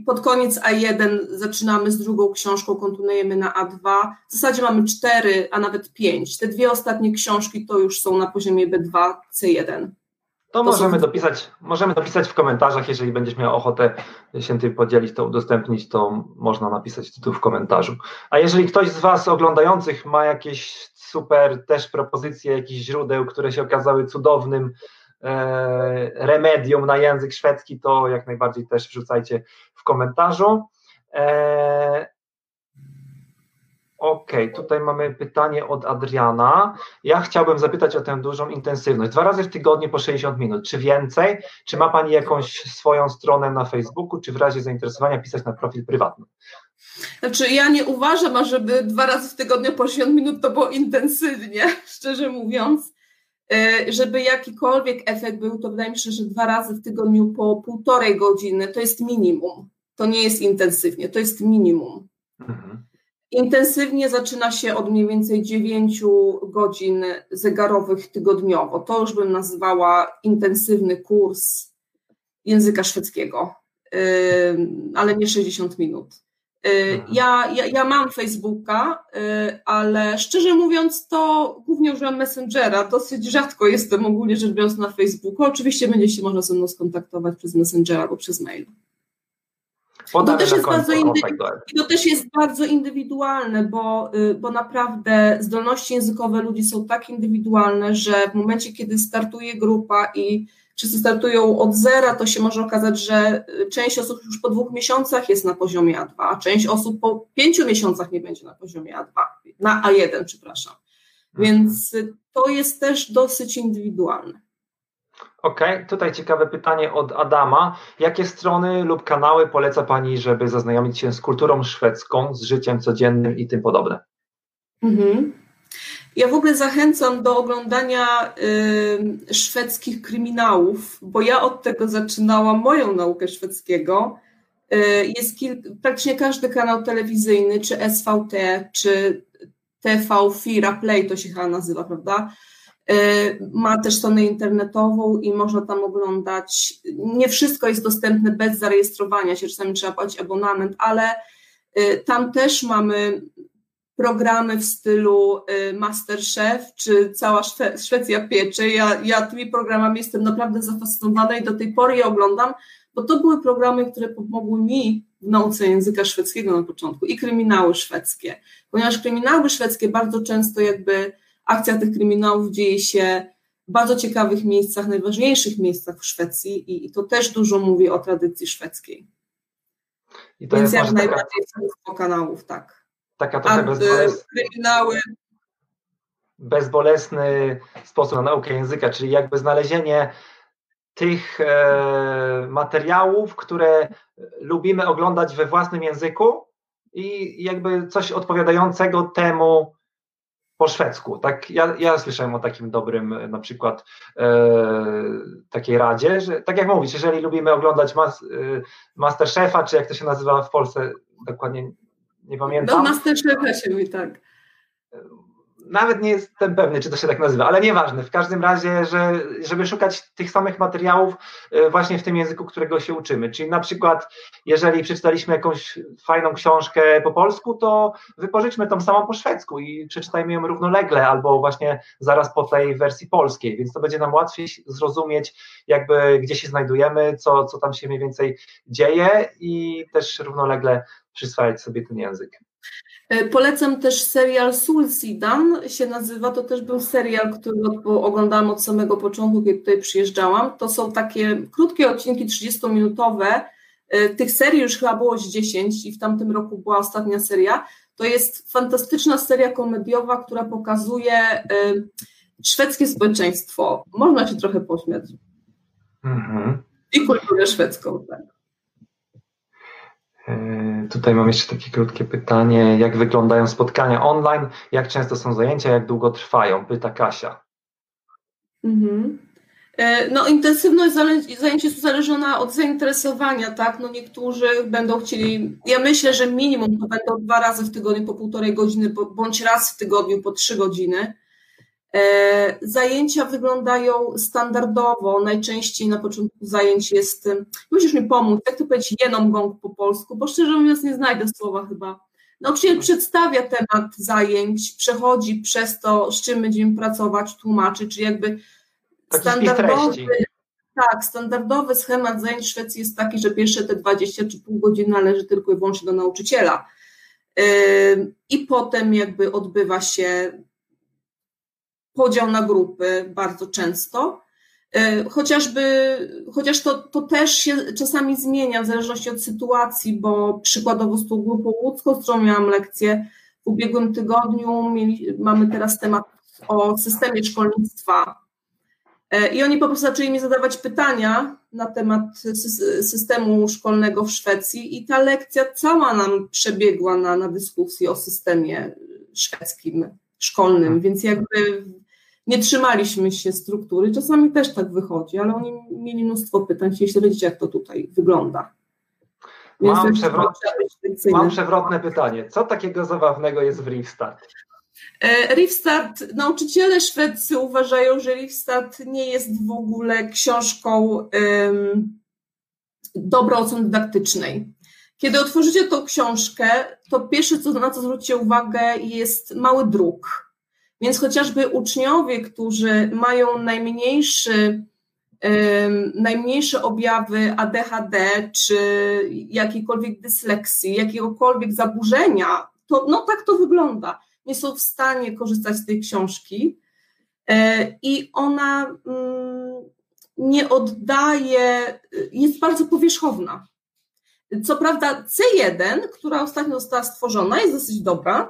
pod koniec A1 zaczynamy z drugą książką, kontynuujemy na A2. W zasadzie mamy cztery, a nawet pięć. Te dwie ostatnie książki to już są na poziomie B2, C1. To, to możemy, są... dopisać, możemy dopisać w komentarzach, jeżeli będziesz miał ochotę się tym podzielić, to udostępnić, to można napisać tu w komentarzu. A jeżeli ktoś z Was oglądających ma jakieś super też propozycje jakichś źródeł, które się okazały cudownym e, remedium na język szwedzki, to jak najbardziej też wrzucajcie w komentarzu. E, okay, tutaj mamy pytanie od Adriana. Ja chciałbym zapytać o tę dużą intensywność. Dwa razy w tygodniu po 60 minut. Czy więcej? Czy ma Pani jakąś swoją stronę na Facebooku, czy w razie zainteresowania pisać na profil prywatny? Znaczy, ja nie uważam, ażeby dwa razy w tygodniu po 60 minut to było intensywnie, szczerze mówiąc. E, żeby jakikolwiek efekt był, to wydaje mi się, że dwa razy w tygodniu po półtorej godziny to jest minimum. To nie jest intensywnie, to jest minimum. Mhm. Intensywnie zaczyna się od mniej więcej 9 godzin zegarowych tygodniowo. To już bym nazwała intensywny kurs języka szwedzkiego, ale nie 60 minut. Mhm. Ja, ja, ja mam Facebooka, ale szczerze mówiąc, to głównie używam Messengera. Dosyć rzadko jestem ogólnie rzecz biorąc na Facebooku. Oczywiście będzie się można ze mną skontaktować przez Messengera albo przez mail. To też, jest bardzo to też jest bardzo indywidualne, bo, y, bo naprawdę zdolności językowe ludzi są tak indywidualne, że w momencie, kiedy startuje grupa i wszyscy startują od zera, to się może okazać, że y, część osób już po dwóch miesiącach jest na poziomie A2, a część osób po pięciu miesiącach nie będzie na poziomie A2, na A1, przepraszam. Mhm. Więc y, to jest też dosyć indywidualne. Okej, okay. tutaj ciekawe pytanie od Adama. Jakie strony lub kanały poleca Pani, żeby zaznajomić się z kulturą szwedzką, z życiem codziennym i tym podobne? Mhm. Ja w ogóle zachęcam do oglądania y, szwedzkich kryminałów, bo ja od tego zaczynałam moją naukę szwedzkiego. Y, jest kilk, praktycznie każdy kanał telewizyjny, czy SVT, czy TV4 Play to się chyba nazywa, prawda? Y, ma też stronę internetową i można tam oglądać. Nie wszystko jest dostępne bez zarejestrowania się, czasami trzeba płacić abonament, ale y, tam też mamy programy w stylu y, Masterchef czy cała Szwe Szwecja pieczy. Ja, ja tymi programami jestem naprawdę zafascynowana i do tej pory je oglądam, bo to były programy, które pomogły mi w nauce języka szwedzkiego na początku i kryminały szwedzkie, ponieważ kryminały szwedzkie bardzo często jakby akcja tych kryminałów dzieje się w bardzo ciekawych miejscach, najważniejszych miejscach w Szwecji i, i to też dużo mówi o tradycji szwedzkiej. I to Więc jak najbardziej taka, kanałów, tak. Taka trochę y, bezbolesna, kryminały. bezbolesny sposób na naukę języka, czyli jakby znalezienie tych e, materiałów, które lubimy oglądać we własnym języku i jakby coś odpowiadającego temu, po szwedzku. Tak, ja, ja słyszałem o takim dobrym na przykład e, takiej radzie, że tak jak mówisz, jeżeli lubimy oglądać mas, e, Masterchefa, czy jak to się nazywa w Polsce, dokładnie nie pamiętam. Do Masterchefa się mówi, tak nawet nie jestem pewny, czy to się tak nazywa, ale nieważne. W każdym razie, że, żeby szukać tych samych materiałów e, właśnie w tym języku, którego się uczymy. Czyli na przykład, jeżeli przeczytaliśmy jakąś fajną książkę po polsku, to wypożyczmy tą samą po szwedzku i przeczytajmy ją równolegle albo właśnie zaraz po tej wersji polskiej, więc to będzie nam łatwiej zrozumieć, jakby gdzie się znajdujemy, co, co tam się mniej więcej dzieje i też równolegle przyswajać sobie ten język. E, polecam też serial Sulsidan, się nazywa, to też był serial, który oglądałam od samego początku, kiedy tutaj przyjeżdżałam. To są takie krótkie odcinki 30-minutowe, e, tych serii już chyba było z 10 i w tamtym roku była ostatnia seria. To jest fantastyczna seria komediowa, która pokazuje e, szwedzkie społeczeństwo. Można się trochę pośmiać. Mhm. I kulturę szwedzką, tak. E, tutaj mam jeszcze takie krótkie pytanie. Jak wyglądają spotkania online? Jak często są zajęcia? Jak długo trwają? Pyta Kasia. Mhm. E, no, intensywność zajęć jest uzależniona od zainteresowania, tak? No, niektórzy będą chcieli, ja myślę, że minimum to będą dwa razy w tygodniu po półtorej godziny, bądź raz w tygodniu po trzy godziny. E, zajęcia wyglądają standardowo. Najczęściej na początku zajęć jest, musisz mi pomóc, jak to powiedzieć jenom gong po polsku, bo szczerze mówiąc nie znajdę słowa chyba. Nauczyciel przedstawia temat zajęć, przechodzi przez to, z czym będziemy pracować, tłumaczy, czy jakby Taki standardowy, tak, standardowy schemat zajęć w Szwecji jest taki, że pierwsze te 20 czy pół godziny należy tylko i wyłącznie do nauczyciela. I potem jakby odbywa się podział na grupy bardzo często. E, chociażby, chociaż to, to też się czasami zmienia w zależności od sytuacji, bo przykładowo z tą grupą łódzką, z którą miałam lekcję w ubiegłym tygodniu, mieli, mamy teraz temat o systemie szkolnictwa. E, I oni po prostu zaczęli mi zadawać pytania na temat systemu szkolnego w Szwecji, i ta lekcja cała nam przebiegła na, na dyskusji o systemie szwedzkim szkolnym, więc jakby nie trzymaliśmy się struktury. Czasami też tak wychodzi, ale oni mieli mnóstwo pytań, chcieli śledzić, jak to tutaj wygląda. mam, przewrotne, mam przewrotne pytanie. Co takiego zabawnego jest w Rivstart? E, Rivstart, nauczyciele szwedzcy uważają, że Rivstart nie jest w ogóle książką um, dobro oceny dydaktycznej. Kiedy otworzycie tą książkę, to pierwsze, co, na co zwrócicie uwagę, jest mały druk więc chociażby uczniowie, którzy mają najmniejszy, najmniejsze objawy ADHD czy jakiejkolwiek dysleksji, jakiegokolwiek zaburzenia, to no tak to wygląda. Nie są w stanie korzystać z tej książki e, i ona mm, nie oddaje, jest bardzo powierzchowna. Co prawda C1, która ostatnio została stworzona, jest dosyć dobra,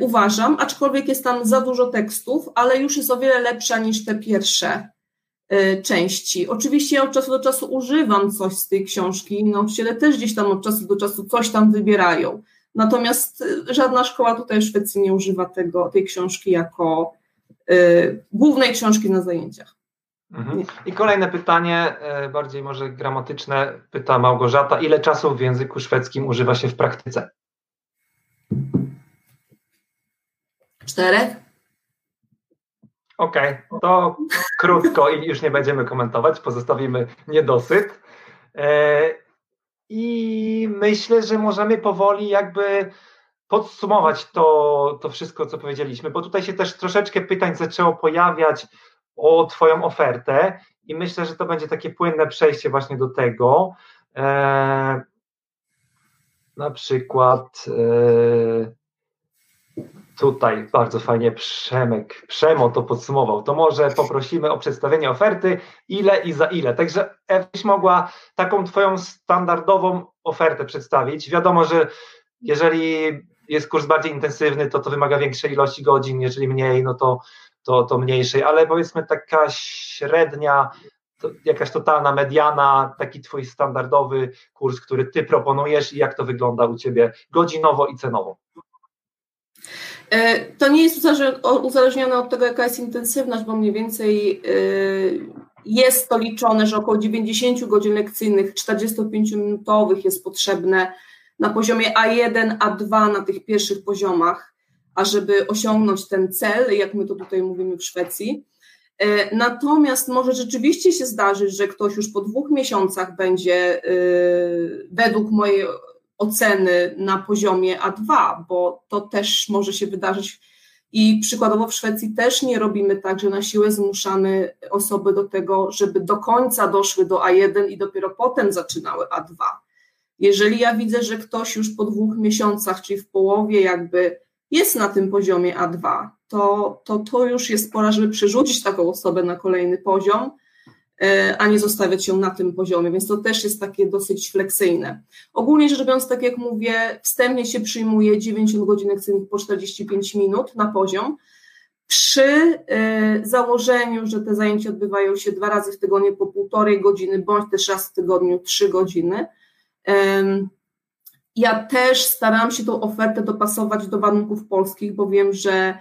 uważam, aczkolwiek jest tam za dużo tekstów, ale już jest o wiele lepsza niż te pierwsze e, części. Oczywiście ja od czasu do czasu używam coś z tej książki, nauczyciele też gdzieś tam od czasu do czasu coś tam wybierają. Natomiast żadna szkoła tutaj w Szwecji nie używa tego, tej książki jako y, głównej książki na zajęciach. Mhm. I kolejne pytanie, bardziej może gramatyczne, pyta Małgorzata. Ile czasu w języku szwedzkim używa się w praktyce? Czterech. Okej, okay, to krótko i już nie będziemy komentować, pozostawimy niedosyt. E, I myślę, że możemy powoli jakby podsumować to, to wszystko, co powiedzieliśmy, bo tutaj się też troszeczkę pytań zaczęło pojawiać o Twoją ofertę i myślę, że to będzie takie płynne przejście właśnie do tego. E, na przykład e, Tutaj bardzo fajnie Przemek, Przemo to podsumował. To może poprosimy o przedstawienie oferty, ile i za ile. Także jakbyś mogła taką Twoją standardową ofertę przedstawić. Wiadomo, że jeżeli jest kurs bardziej intensywny, to to wymaga większej ilości godzin, jeżeli mniej, no to, to, to mniejszej, ale powiedzmy taka średnia, to jakaś totalna mediana, taki Twój standardowy kurs, który Ty proponujesz i jak to wygląda u Ciebie godzinowo i cenowo. E, to nie jest uzależnione od tego, jaka jest intensywność, bo mniej więcej e, jest to liczone, że około 90 godzin lekcyjnych, 45-minutowych jest potrzebne na poziomie A1, A2 na tych pierwszych poziomach, ażeby osiągnąć ten cel, jak my to tutaj mówimy w Szwecji. E, natomiast może rzeczywiście się zdarzyć, że ktoś już po dwóch miesiącach będzie według mojej oceny na poziomie A2, bo to też może się wydarzyć. I przykładowo w Szwecji też nie robimy tak, że na siłę zmuszamy osoby do tego, żeby do końca doszły do A1 i dopiero potem zaczynały A2. Jeżeli ja widzę, że ktoś już po dwóch miesiącach, czyli w połowie, jakby jest na tym poziomie A2, to, to to już jest pora, żeby przerzucić taką osobę na kolejny poziom a nie zostawiać ją na tym poziomie, więc to też jest takie dosyć fleksyjne. Ogólnie rzecz biorąc, tak jak mówię, wstępnie się przyjmuje 90 godzin lekcyjnych po 45 minut na poziom, przy e, założeniu, że te zajęcia odbywają się dwa razy w tygodniu po półtorej godziny, bądź też raz w tygodniu trzy godziny. Ja też staram się tą ofertę dopasować do warunków polskich, bo wiem, że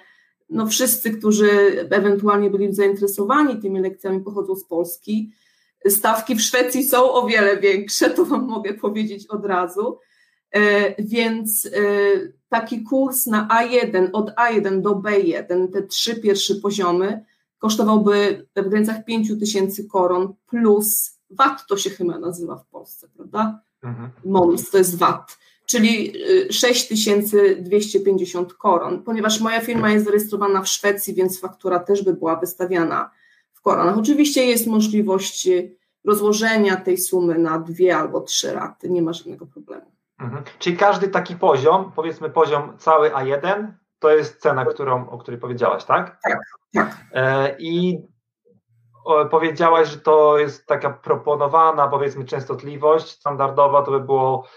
no wszyscy, którzy ewentualnie byli zainteresowani tymi lekcjami, pochodzą z Polski. Stawki w Szwecji są o wiele większe, to Wam mogę powiedzieć od razu. E, więc e, taki kurs na A1, od A1 do B1, te trzy pierwsze poziomy, kosztowałby w granicach 5 tysięcy koron plus VAT to się chyba nazywa w Polsce, prawda? Mhm. MOMS to jest VAT czyli 6250 y, koron. Ponieważ moja firma jest zarejestrowana w Szwecji, więc faktura też by była wystawiana w koronach. Oczywiście jest możliwość y, rozłożenia tej sumy na dwie albo trzy raty, nie ma żadnego problemu. Mhm. Czyli każdy taki poziom, powiedzmy poziom cały A1, to jest cena, którą, o której powiedziałaś, tak? Tak, tak. E, I powiedziałaś, że to jest taka proponowana, powiedzmy, częstotliwość standardowa, to by było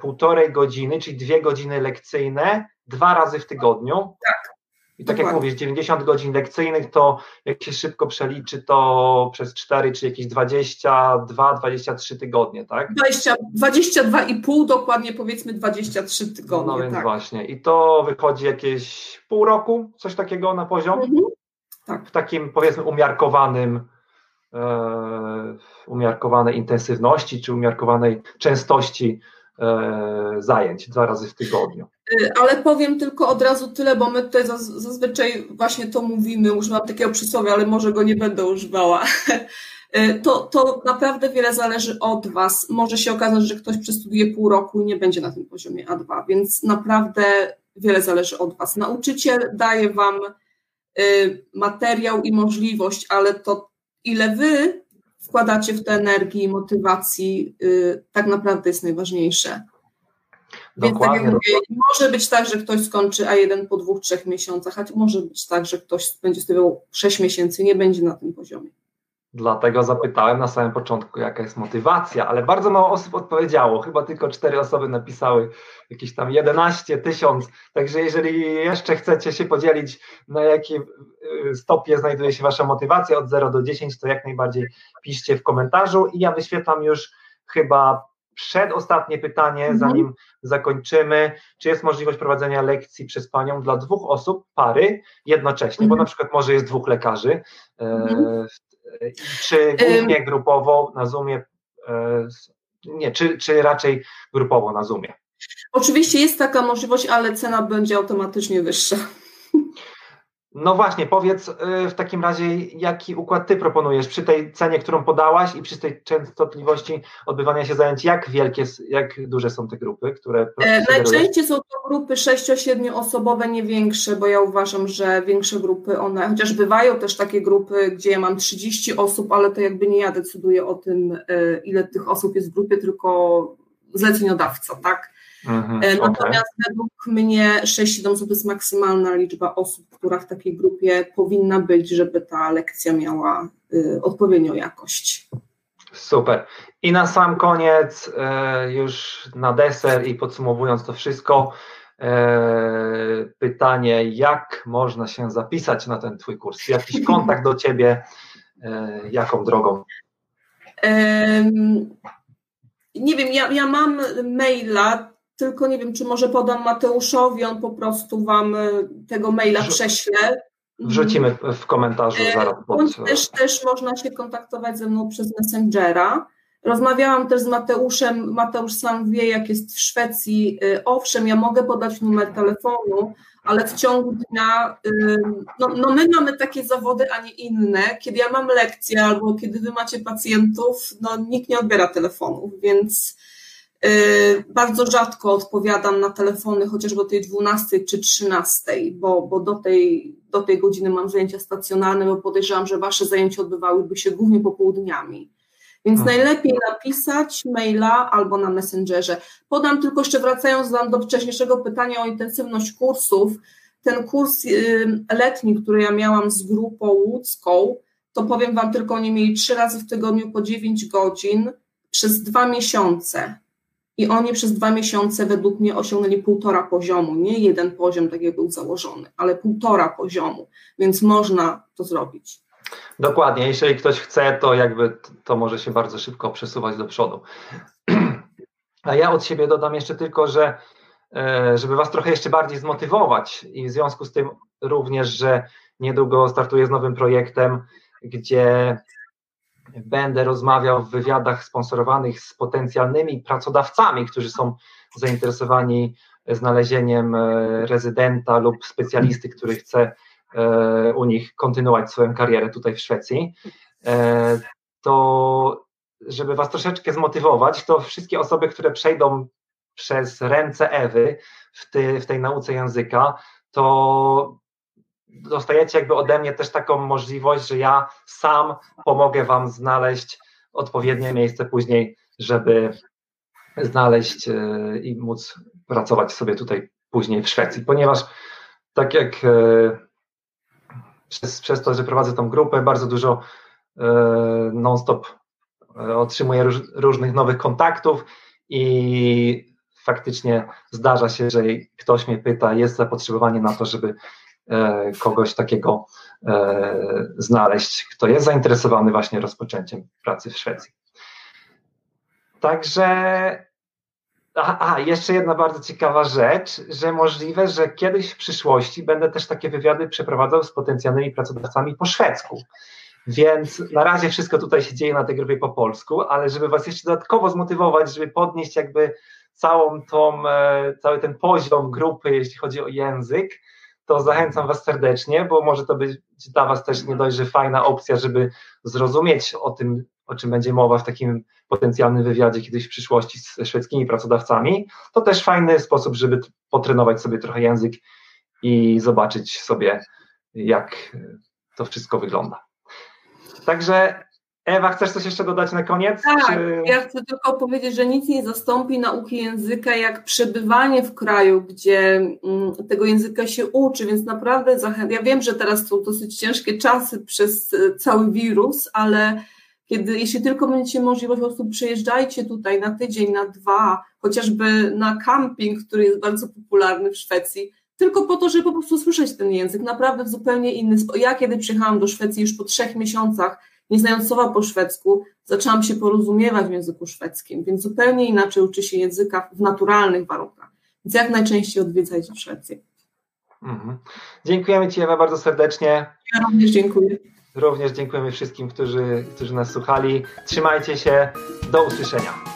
półtorej godziny, czyli dwie godziny lekcyjne, dwa razy w tygodniu. Tak. I tak Dokładnie. jak mówisz, 90 godzin lekcyjnych, to jak się szybko przeliczy, to przez 4 czy jakieś 22-23 tygodnie, tak? 20, 22,5 dokładnie powiedzmy 23 tygodnie. No więc tak. właśnie. I to wychodzi jakieś pół roku, coś takiego na poziom? Mhm. Tak. W takim powiedzmy umiarkowanym e, umiarkowanej intensywności czy umiarkowanej częstości E, zajęć dwa razy w tygodniu. Y, ale powiem tylko od razu tyle, bo my tutaj zazwyczaj właśnie to mówimy, używam takiego przysłowia, ale może go nie będę używała. Y, to, to naprawdę wiele zależy od Was. Może się okazać, że ktoś przestudiuje pół roku i nie będzie na tym poziomie A2, więc naprawdę wiele zależy od Was. Nauczyciel daje Wam materiał i możliwość, ale to ile Wy wkładacie w to energii i motywacji, yy, tak naprawdę jest najważniejsze. Więc tak jak mówię, może być tak, że ktoś skończy A1 po dwóch, trzech miesiącach, a może być tak, że ktoś będzie studiował sześć miesięcy i nie będzie na tym poziomie. Dlatego zapytałem na samym początku, jaka jest motywacja, ale bardzo mało osób odpowiedziało. Chyba tylko cztery osoby napisały jakieś tam 11 tysiąc. Także jeżeli jeszcze chcecie się podzielić, na jakim y, stopie znajduje się Wasza motywacja od 0 do 10, to jak najbardziej piszcie w komentarzu i ja wyświetlam już chyba przedostatnie pytanie, mhm. zanim zakończymy. Czy jest możliwość prowadzenia lekcji przez Panią dla dwóch osób, pary, jednocześnie, mhm. bo na przykład może jest dwóch lekarzy, e, mhm. Czy głównie grupowo na Zoomie, e, nie, czy, czy raczej grupowo na Zoomie? Oczywiście jest taka możliwość, ale cena będzie automatycznie wyższa. No właśnie, powiedz y, w takim razie, jaki układ Ty proponujesz przy tej cenie, którą podałaś i przy tej częstotliwości odbywania się zajęć, jak wielkie, jak duże są te grupy, które e, Najczęściej są to grupy 6-7 osobowe, nie większe, bo ja uważam, że większe grupy one, chociaż bywają też takie grupy, gdzie ja mam 30 osób, ale to jakby nie ja decyduję o tym, e, ile tych osób jest w grupie, tylko zleceniodawca, tak? Mhm, e, Natomiast okay. według mnie 6-7 osób to jest maksymalna liczba osób, która w takiej grupie powinna być, żeby ta lekcja miała y, odpowiednią jakość. Super. I na sam koniec, y, już na deser i podsumowując to wszystko, y, pytanie, jak można się zapisać na ten Twój kurs? Jakiś kontakt do Ciebie, jaką drogą? Nie wiem, ja, ja mam maila tylko nie wiem, czy może podam Mateuszowi, on po prostu Wam e, tego maila prześle. Wrzucimy w komentarzu e, zaraz. Pod... Też, też można się kontaktować ze mną przez Messengera. Rozmawiałam też z Mateuszem. Mateusz sam wie, jak jest w Szwecji. E, owszem, ja mogę podać numer telefonu, ale w ciągu dnia, no, no my mamy takie zawody, a nie inne. Kiedy ja mam lekcję albo kiedy wy macie pacjentów, no nikt nie odbiera telefonów, więc Y, bardzo rzadko odpowiadam na telefony, chociażby o tej 12 czy 13, bo, bo do, tej, do tej godziny mam zajęcia stacjonarne, bo podejrzewam, że Wasze zajęcia odbywałyby się głównie popołudniami. Więc hmm. najlepiej napisać maila albo na Messengerze. Podam tylko jeszcze wracając do wcześniejszego pytania o intensywność kursów. Ten kurs y, letni, który ja miałam z grupą łódzką, to powiem Wam tylko, oni mieli trzy razy w tygodniu po 9 godzin przez dwa miesiące i oni przez dwa miesiące według mnie osiągnęli półtora poziomu, nie jeden poziom, tak jak był założony, ale półtora poziomu, więc można to zrobić. Dokładnie, jeżeli ktoś chce, to jakby to może się bardzo szybko przesuwać do przodu. A ja od siebie dodam jeszcze tylko, że e, żeby Was trochę jeszcze bardziej zmotywować i w związku z tym również, że niedługo startuję z nowym projektem, gdzie będę rozmawiał w wywiadach sponsorowanych z potencjalnymi pracodawcami, którzy są zainteresowani znalezieniem e, rezydenta lub specjalisty, który chce e, u nich kontynuować swoją karierę tutaj w Szwecji, e, to żeby Was troszeczkę zmotywować, to wszystkie osoby, które przejdą przez ręce Ewy w, tej nauce języka, to dostajecie jakby ode mnie też taką możliwość, że ja sam pomogę Wam znaleźć odpowiednie miejsce później, żeby znaleźć e, i móc pracować sobie tutaj później w Szwecji, ponieważ tak jak e, przez, przez to, że prowadzę tą grupę, bardzo dużo e, non-stop otrzymuję róż, różnych nowych kontaktów i faktycznie zdarza się, że ktoś mnie pyta, jest zapotrzebowanie na to, żeby kogoś takiego e, znaleźć, kto jest zainteresowany właśnie rozpoczęciem pracy w Szwecji. Także, a, a, jeszcze jedna bardzo ciekawa rzecz, że możliwe, że kiedyś w przyszłości będę też takie wywiady przeprowadzał z potencjalnymi pracodawcami po szwedzku. Więc na razie wszystko tutaj się dzieje na tej grupie po polsku, ale żeby Was jeszcze dodatkowo zmotywować, żeby podnieść jakby całą tą, e, cały ten poziom grupy, jeśli chodzi o język, to zachęcam Was serdecznie, bo może to być dla Was też nie dość, że fajna opcja, żeby zrozumieć o tym, o czym będzie mowa w takim potencjalnym wywiadzie kiedyś w przyszłości z szwedzkimi pracodawcami, to też fajny sposób, żeby potrenować sobie trochę język i zobaczyć sobie, jak to wszystko wygląda. Także Ewa, chcesz coś jeszcze dodać na koniec? Tak, czy... ja chcę tylko powiedzieć, że nic nie zastąpi nauki języka jak przebywanie w kraju, gdzie mm, tego języka się uczy, więc naprawdę zachęcam. Ja wiem, że teraz są dosyć ciężkie czasy przez e, cały wirus, ale kiedy, jeśli tylko będziecie możliwość, po prostu przyjeżdżajcie tutaj na tydzień, na dwa, chociażby na camping, który jest bardzo popularny w Szwecji, tylko po to, żeby po prostu słyszeć ten język, naprawdę w zupełnie inny sposób. Ja kiedy przyjechałam do Szwecji już po trzech miesiącach, nie znając słowa po szwedzku, zaczęłam się porozumiewać w języku szwedzkim, więc zupełnie inaczej uczy się języka w naturalnych warunkach. Więc jak najczęściej odwiedzajcie Szwecję. Mhm. Dziękujemy Ci Ewa bardzo serdecznie. Ja również dziękuję. Również dziękujemy wszystkim, którzy, którzy nas słuchali. Trzymajcie się. Do usłyszenia.